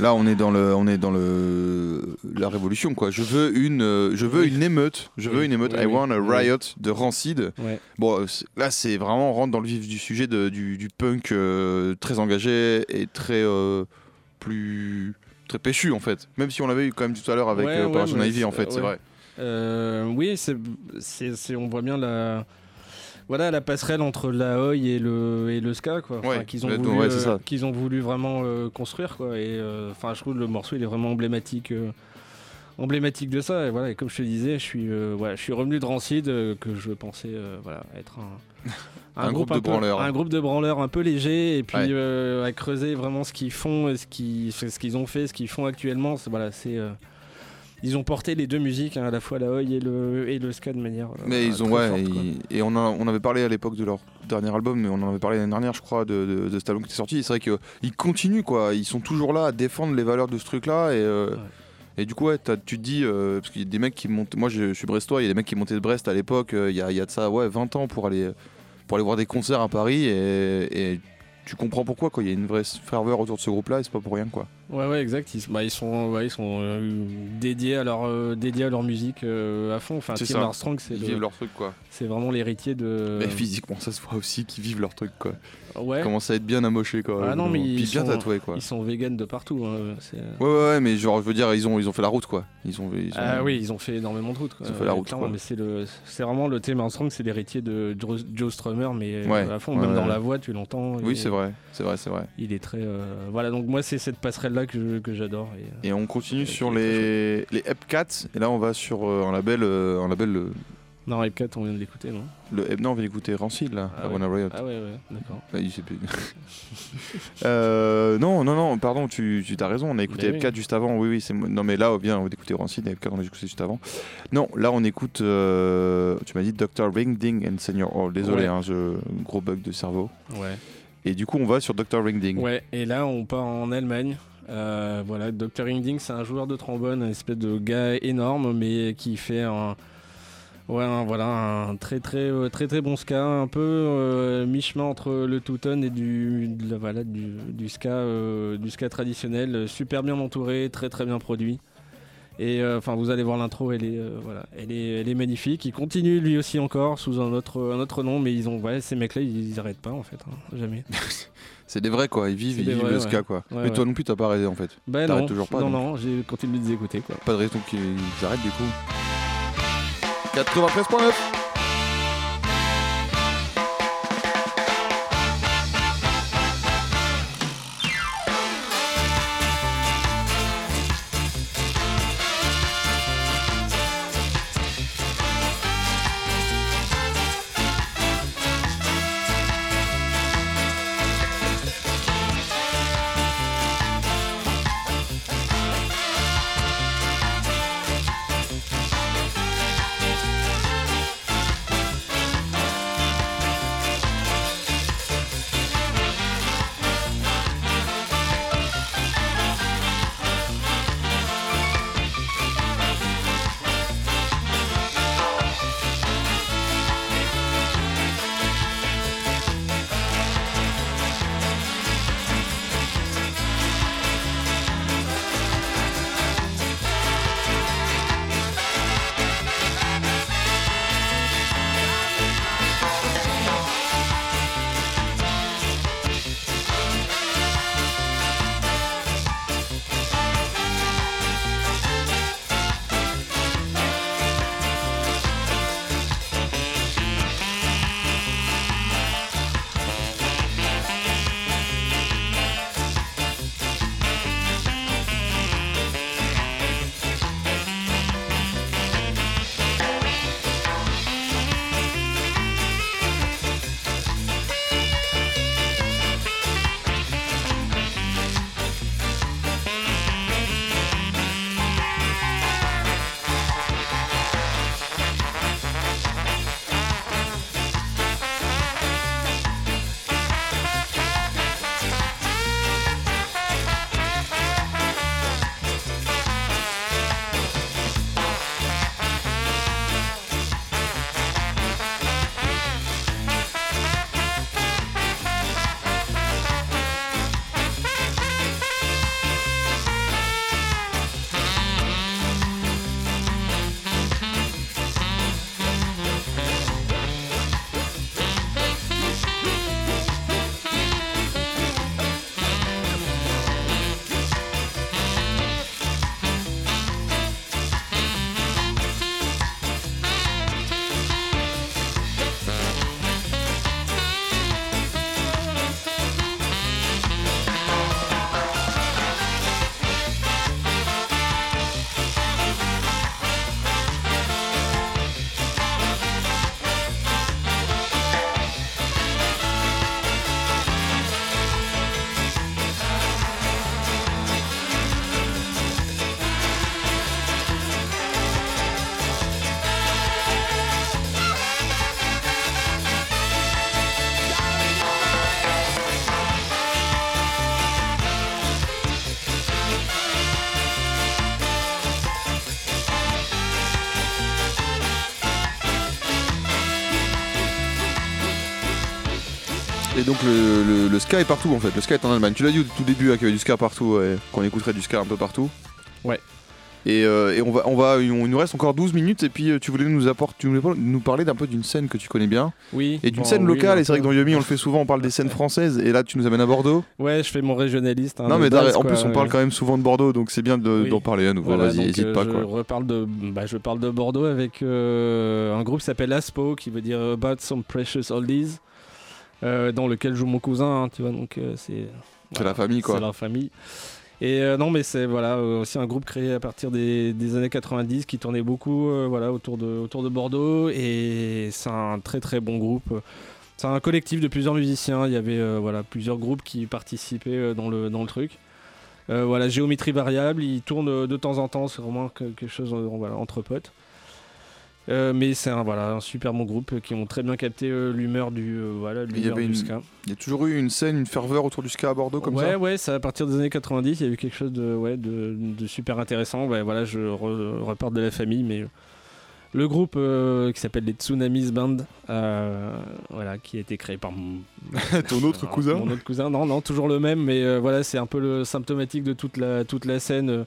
Speaker 4: Là, on est dans le, on est dans le, la révolution quoi. Je veux une, euh, je veux
Speaker 5: Oui.
Speaker 4: une émeute. Je veux
Speaker 5: Oui.
Speaker 4: une émeute.
Speaker 5: Oui,
Speaker 4: I want a riot de Rancid. Bon, euh, là, c'est vraiment on rentre dans le vif du sujet de- du, du punk euh, très engagé et très euh, plus très péchu en fait. Même si on l'avait eu quand même tout à l'heure avec
Speaker 5: Ouais,
Speaker 4: euh,
Speaker 5: ouais,
Speaker 4: Ivy en fait, c'est vrai.
Speaker 5: Euh, oui, c'est- on voit bien la, voilà, la passerelle entre la Oi et le, et le ska, quoi. Enfin,
Speaker 4: Ouais,
Speaker 5: qu'ils, ont voulu,
Speaker 4: ouais,
Speaker 5: euh, qu'ils ont voulu vraiment euh, construire, quoi. Et euh, enfin, je trouve le morceau, il est vraiment emblématique. emblématique de ça et voilà et comme je te disais je suis je suis revenu de Rancid que je pensais voilà être un
Speaker 4: Un groupe de
Speaker 5: peu-
Speaker 4: branleurs.
Speaker 5: un groupe de branleurs un peu léger et puis
Speaker 4: Ouais.
Speaker 5: euh, à creuser vraiment ce qu'ils font et ce qu'ils ce qu'ils ont fait ce qu'ils font actuellement c'est- voilà c'est euh, ils ont porté les deux musiques hein, à la fois la oi et le et le ska de manière euh,
Speaker 4: Mais ils ont ouais
Speaker 5: forte,
Speaker 4: et on on avait parlé à l'époque de leur dernier album mais on en avait parlé l'année dernière je crois de, de, de cet album qui était sorti. C'est vrai qu'ils continuent quoi. Ils sont toujours là à défendre les valeurs de ce truc là et euh, Et du coup, ouais, tu te dis, euh, parce qu'il y a des mecs qui montent. Moi, je, je suis brestois, il y a des mecs qui montaient de Brest à l'époque, il y, a, y a de ça, ouais, 20 ans pour aller, pour aller voir des concerts à Paris. Et, et tu comprends pourquoi, quoi. Il y a une vraie ferveur autour de ce groupe-là et c'est pas pour rien, quoi.
Speaker 5: Ouais, ouais, exact. Ils, bah, ils sont, ouais, ils sont euh, dédiés, à leur, euh, dédiés à leur musique euh, à fond. Enfin,
Speaker 4: C'est
Speaker 5: Tim
Speaker 4: ça.
Speaker 5: Armstrong, c'est
Speaker 4: Ils
Speaker 5: le-
Speaker 4: vivent leur truc, quoi.
Speaker 5: C'est vraiment l'héritier de.
Speaker 4: Mais physiquement, ça se voit aussi qu'ils vivent leur truc, quoi.
Speaker 5: Ouais.
Speaker 4: Ils commencent à être bien amochés, quoi.
Speaker 5: Ah non, mais
Speaker 4: Puis
Speaker 5: ils
Speaker 4: bien
Speaker 5: sont,
Speaker 4: tatoués, quoi.
Speaker 5: Ils sont véganes de partout. hein, c'est-
Speaker 4: Ouais, ouais, ouais, mais genre, je veux dire, ils ont, ils ont fait la route, quoi. Ils ont, ils ont-
Speaker 5: Ah oui, ils ont fait énormément de routes. quoi.
Speaker 4: Ils ont fait la route, quoi.
Speaker 5: mais c'est le, c'est vraiment le Tim Armstrong, c'est l'héritier de Joe, Joe Strummer, mais
Speaker 4: Ouais,
Speaker 5: à fond,
Speaker 4: ouais,
Speaker 5: même
Speaker 4: ouais.
Speaker 5: dans la voix, tu l'entends.
Speaker 4: Oui,
Speaker 5: et
Speaker 4: c'est vrai, c'est vrai, c'est vrai.
Speaker 5: Il est très, euh, voilà. Donc moi, c'est cette passerelle là que, que j'adore. Et, euh,
Speaker 4: Et on continue sur les, les Epcats, et là on va sur euh, un label, euh, un label euh,
Speaker 5: Non, Epcat, on vient de l'écouter, non?
Speaker 4: Le, non, on va écouter Rancid là,
Speaker 5: Ah ouais.
Speaker 4: Riot.
Speaker 5: Ah ouais, ouais, d'accord.
Speaker 4: Bah, il sait plus. Non, non, non, pardon, tu, tu as raison, on a écouté
Speaker 5: Bah oui.
Speaker 4: F4 juste avant. Oui, oui, c'est non, mais là, bien, on va écouter Rancid et F4, on a écouté juste avant. Non, là, on écoute. euh, tu m'as dit Dr. Ring Ding and Senior Hall. Désolé,
Speaker 5: Ouais.
Speaker 4: hein, je, gros bug de cerveau.
Speaker 5: Ouais.
Speaker 4: Et du coup, on va sur Dr. Ring Ding.
Speaker 5: Ouais, et là on part en Allemagne. Euh, voilà, Dr. Hingding, c'est un joueur de trombone, un espèce de gars énorme, mais qui fait un, ouais, voilà, un très très euh, très très bon ska, un peu euh, mi-chemin entre le two-tone et du, voilà, du, du ska, du ska traditionnel, super bien entouré, très très bien produit. Et euh, enfin, vous allez voir l'intro, elle est euh, voilà, elle est, elle est magnifique. Il continue lui aussi encore sous un autre un autre nom, mais ils ont, ouais, ces mecs-là, ils, ils arrêtent pas en fait, hein, jamais.
Speaker 4: C'est des vrais, quoi. Ils vivent, ils vivent
Speaker 5: vrais,
Speaker 4: le ska,
Speaker 5: ouais.
Speaker 4: quoi.
Speaker 5: Ouais,
Speaker 4: mais toi non plus, t'as pas arrêté, en fait.
Speaker 5: Bah
Speaker 4: T'arrêtes
Speaker 5: non,
Speaker 4: toujours pas.
Speaker 5: non,
Speaker 4: donc.
Speaker 5: non, j'ai continué de les écouter quoi.
Speaker 4: Pas de raison qu'ils arrêtent, du coup. 93.9 donc le, le- le ska est partout en fait, le ska est en Allemagne. Tu l'as dit au tout début hein, qu'il y avait du ska partout, ouais, qu'on écouterait du ska un peu partout.
Speaker 5: Ouais.
Speaker 4: Et, euh, et on va, on va, il nous reste encore 12 minutes et puis euh, tu voulais nous apporter, tu voulais pas nous parler d'un peu d'une scène que tu connais bien
Speaker 5: Oui.
Speaker 4: et d'une
Speaker 5: bon,
Speaker 4: scène locale. et c'est vrai que dans Yomi on le fait souvent, on parle des scènes françaises et là tu nous amènes à Bordeaux.
Speaker 5: Ouais, je fais mon régionaliste. hein,
Speaker 4: non mais
Speaker 5: base,
Speaker 4: en
Speaker 5: quoi,
Speaker 4: plus on
Speaker 5: ouais.
Speaker 4: parle quand même souvent de Bordeaux donc c'est bien de-
Speaker 5: Oui.
Speaker 4: d'en parler à nouveau.
Speaker 5: Voilà,
Speaker 4: Vas-y,
Speaker 5: donc,
Speaker 4: hésite
Speaker 5: euh,
Speaker 4: pas
Speaker 5: je. Reparle de, bah, je parle de Bordeaux avec euh, un groupe qui s'appelle Aspo, qui veut dire About Some Precious Oldies, dans lequel joue mon cousin, hein, tu vois, donc euh, c'est.
Speaker 4: C'est la famille, quoi.
Speaker 5: C'est la famille. Et euh, non, mais c'est voilà, euh, aussi un groupe créé à partir des, des années 90 qui tournait beaucoup euh, voilà, autour, de, autour de Bordeaux. Et c'est un très très bon groupe. C'est un collectif de plusieurs musiciens. Il y avait euh, voilà, plusieurs groupes qui participaient euh, dans, le, dans le truc. Euh, voilà, géométrie variable, ils tournent de temps en temps, c'est vraiment quelque chose euh, voilà, entre potes. Euh, mais c'est un, voilà, un super bon groupe euh, qui ont très bien capté euh, l'humeur du, euh, voilà,
Speaker 4: Il y avait
Speaker 5: du
Speaker 4: une-
Speaker 5: ska.
Speaker 4: Il y a toujours eu une scène, une ferveur autour du ska à Bordeaux comme
Speaker 5: ouais,
Speaker 4: ça
Speaker 5: ouais, c'est à partir des années 90, il y a eu quelque chose de, ouais, de, de super intéressant. Ouais, voilà, je re- repars de la famille, mais le groupe euh, qui s'appelle les Tsunamis Band, euh, voilà, qui a été créé par mon,
Speaker 4: Ton autre cousin
Speaker 5: Mon autre cousin, non, non, toujours le même, mais euh, voilà, c'est un peu le symptomatique de toute la, toute la scène.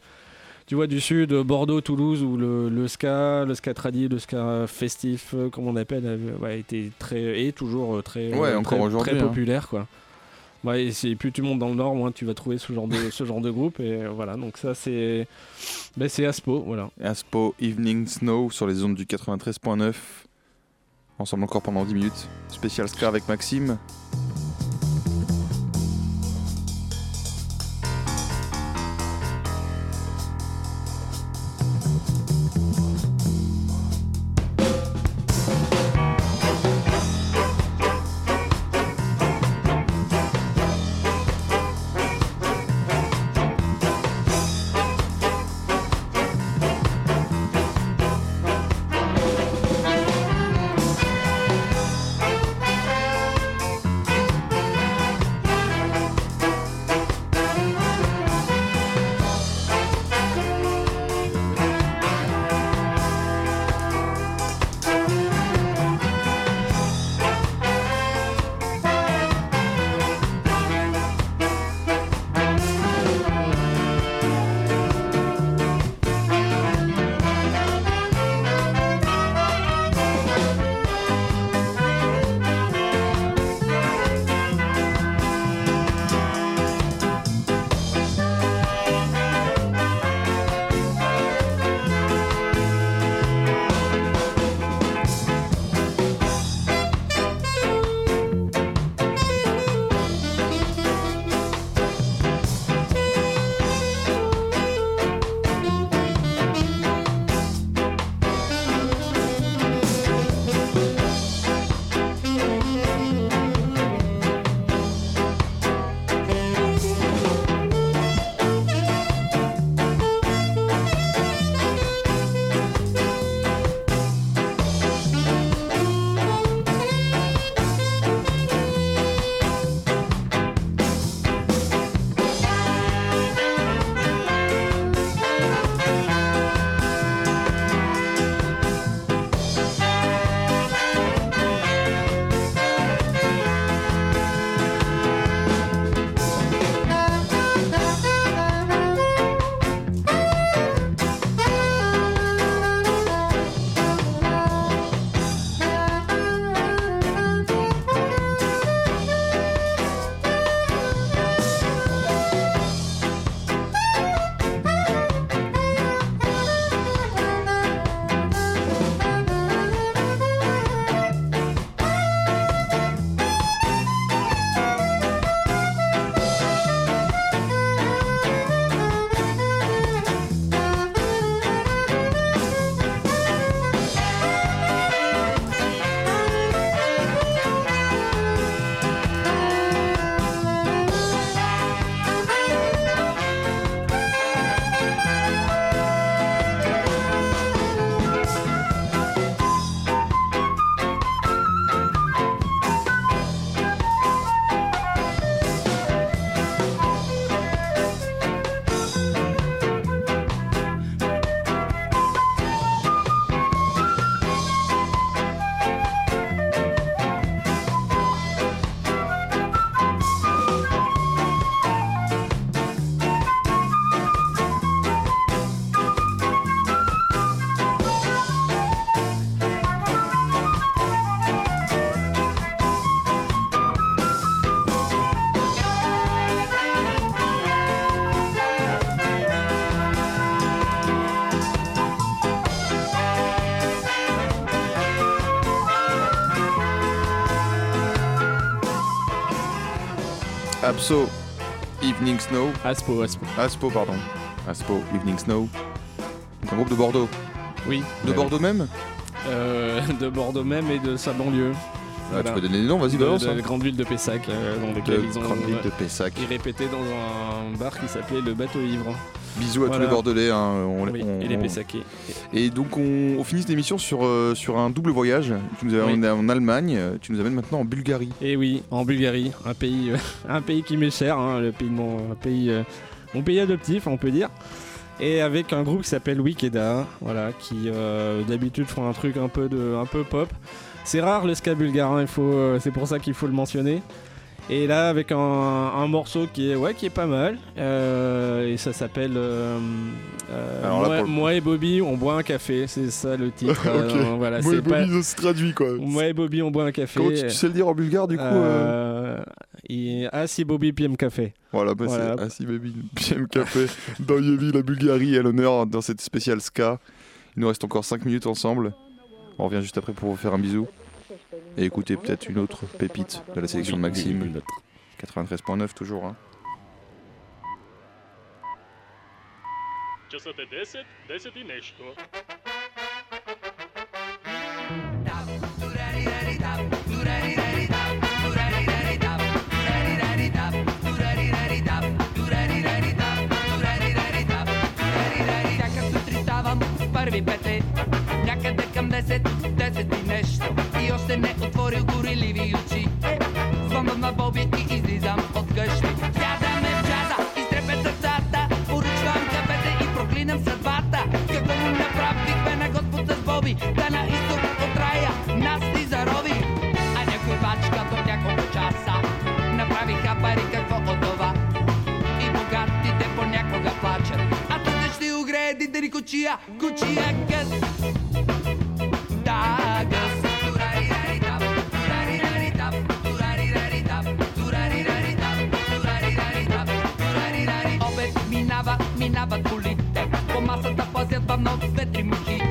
Speaker 5: Euh, tu vois, du sud, euh, Bordeaux, Toulouse, où le, le ska, le ska tradi, le ska festif, euh, comme on appelle, ouais, été très, et toujours euh, très,
Speaker 4: Ouais,
Speaker 5: euh,
Speaker 4: encore
Speaker 5: très-
Speaker 4: hein.
Speaker 5: populaire, quoi. Ouais, et c'est- plus tu montes dans le nord, moins tu vas trouver ce genre de, ce genre de groupe, et euh, voilà, donc ça c'est, ben, c'est Aspo, voilà.
Speaker 4: Aspo Evening Snow sur les ondes du 93.9. Ensemble encore pendant 10 minutes. Spécial ska avec Maxime. Abso, Evening Snow.
Speaker 5: Aspo, Aspo.
Speaker 4: Aspo, pardon. Aspo, Evening Snow. Un groupe de Bordeaux.
Speaker 5: Oui.
Speaker 4: De
Speaker 5: Ouais,
Speaker 4: Bordeaux même
Speaker 5: Euh, de Bordeaux même et de sa banlieue.
Speaker 4: Ah, Tu peux donner des noms, vas-y, balance.
Speaker 5: de
Speaker 4: hein.
Speaker 5: la grande ville de Pessac, euh, dans
Speaker 4: De
Speaker 5: lequel ils ont
Speaker 4: grande ville de Pessac.
Speaker 5: ils répétaient dans un bar qui s'appelait le Bateau Ivre.
Speaker 4: Bisous à tous les Bordelais. hein, on-
Speaker 5: Oui,
Speaker 4: on-
Speaker 5: et les Pessacais.
Speaker 4: Et donc on, on finit cette émission sur, euh, sur un double voyage. Tu nous amènes en Allemagne, euh, tu nous amènes maintenant en Bulgarie.
Speaker 5: Et oui, en Bulgarie, un pays, euh, un pays qui m'est cher, hein, le pays de mon, un pays, euh, mon pays adoptif, on peut dire. Et avec un groupe qui s'appelle Wikeda, voilà, qui d'habitude font un truc un peu de, un peu pop. C'est rare le ska bulgare, hein, c'est pour ça qu'il faut le mentionner. Et là, avec un, un morceau qui est, ouais, qui est pas mal, euh, et ça s'appelle euh, euh, moi,
Speaker 4: pour le-
Speaker 5: moi et Bobby, on boit un café, c'est ça le titre. euh,
Speaker 4: Ok.
Speaker 5: non, voilà,
Speaker 4: Moi et
Speaker 5: pas-
Speaker 4: Bobby, ça se traduit quoi.
Speaker 5: moi et Bobby, on boit un café.
Speaker 4: Comment tu, tu sais le dire en bulgare du coup euh
Speaker 5: Euh, et- Ah si Bobby PM Café.
Speaker 4: Voilà, bah,
Speaker 5: voilà.
Speaker 4: c'est Assis Baby, PM Café, dans Yumi, la Bulgarie, à l'honneur dans cette spéciale ska. Il nous reste encore 5 minutes ensemble. On revient juste après pour vous faire un bisou et écouter peut-être une autre pépite de la sélection de Maxime. 93.9 toujours. Hein.
Speaker 9: prvi pete нещо.
Speaker 10: Всяка сутрин ставам първи пете Някъде към 10, 10 и нещо И още не отворил гориливи очи Звънвам на Боби и излизам от къщи Сядаме в джаза, изтрепят сърцата Поръчвам кафете и проклинам съдбата Какво му направихме на Господ с Боби Да на изток от рая нас ни зарови А някой бачка до няколко часа Направиха пари какво от това и богатите понякога плачат. А тук ще огрее дидери кучия, кучия гъс. Минават колите, по масата пазят бавно светри мухи.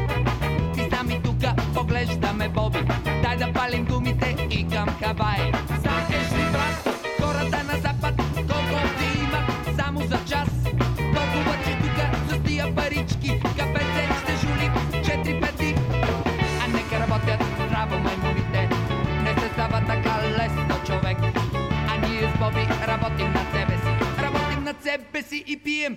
Speaker 10: Ти с нами тука поглеждаме Боби, дай да палим гумите и към Хавай. Знаеш ли, брат, хората на запад, колко ти имат само за час. Толкова, че тука с тия парички, кафете ще жули четири пети. А нека работят здраво маймуните, не се става така лесно човек. А ние с Боби работим над себе си, работим над себе си и пием,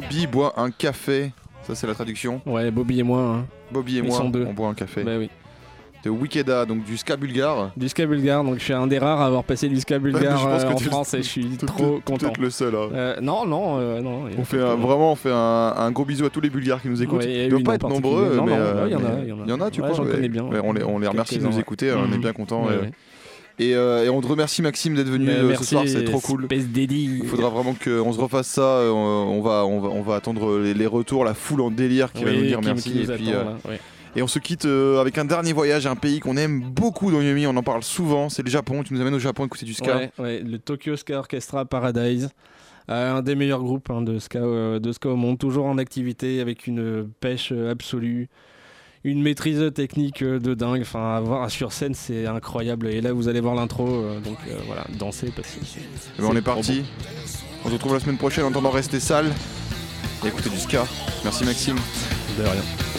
Speaker 4: Bobby boit un café. Ça, c'est la traduction.
Speaker 5: Ouais, Bobby et moi. hein.
Speaker 4: Bobby et
Speaker 5: Ils
Speaker 4: moi,
Speaker 5: sont deux.
Speaker 4: on boit un café.
Speaker 5: Bah oui.
Speaker 4: De Wikeda, donc du ska bulgare.
Speaker 5: Du ska bulgare, donc je suis un des rares à avoir passé du ska bulgare
Speaker 4: Je pense
Speaker 5: euh,
Speaker 4: que
Speaker 5: en
Speaker 4: le-
Speaker 5: France et je suis
Speaker 4: t'es
Speaker 5: trop
Speaker 4: peut-être-
Speaker 5: content.
Speaker 4: peut-être le seul, hein.
Speaker 5: Euh, non, non, euh, non.
Speaker 4: On fait un- vraiment on fait un, un gros bisou à tous les Bulgares qui nous écoutent.
Speaker 5: Ouais, et
Speaker 4: Ils doivent
Speaker 5: une
Speaker 4: pas
Speaker 5: en
Speaker 4: être
Speaker 5: particulier.
Speaker 4: nombreux,
Speaker 5: Non,
Speaker 4: mais
Speaker 5: non,
Speaker 4: euh,
Speaker 5: ouais, il y en a,
Speaker 4: mais
Speaker 5: il y en a.
Speaker 4: il y en a, tu
Speaker 5: Ouais,
Speaker 4: crois
Speaker 5: j'en
Speaker 4: ouais.
Speaker 5: connais bien,
Speaker 4: Ouais, on, les, on les remercie de nous
Speaker 5: quelques-uns,
Speaker 4: écouter, on est
Speaker 5: Mhm.
Speaker 4: bien contents.
Speaker 5: Ouais,
Speaker 4: et,
Speaker 5: ouais.
Speaker 4: Et, euh, et on te remercie Maxime d'être venu euh, ce soir, c'est trop cool. Il faudra vraiment qu'on se refasse ça. euh, On va, on va, on va attendre les, les retours, la foule en délire qui va nous dire
Speaker 5: qui-
Speaker 4: merci.
Speaker 5: qui nous
Speaker 4: et, puis,
Speaker 5: attend,
Speaker 4: euh,
Speaker 5: là,
Speaker 4: et on se quitte avec un dernier voyage, un pays qu'on aime beaucoup dans Yumi. On en parle souvent. C'est le Japon. Tu nous amènes au Japon écouter du ska.
Speaker 5: Ouais, ouais, le Tokyo Ska Orchestra Paradise. Un des meilleurs groupes hein, de, ska, de ska au monde, toujours en activité avec une pêche absolue, une maîtrise technique euh, de dingue. Enfin, à voir sur scène, c'est incroyable. Et là, vous allez voir l'intro, euh, donc euh, voilà, dansez parce que.
Speaker 4: Eh ben, on est parti. On se retrouve la semaine prochaine en attendant rester sale et écouter du ska. Merci Maxime.
Speaker 5: De rien.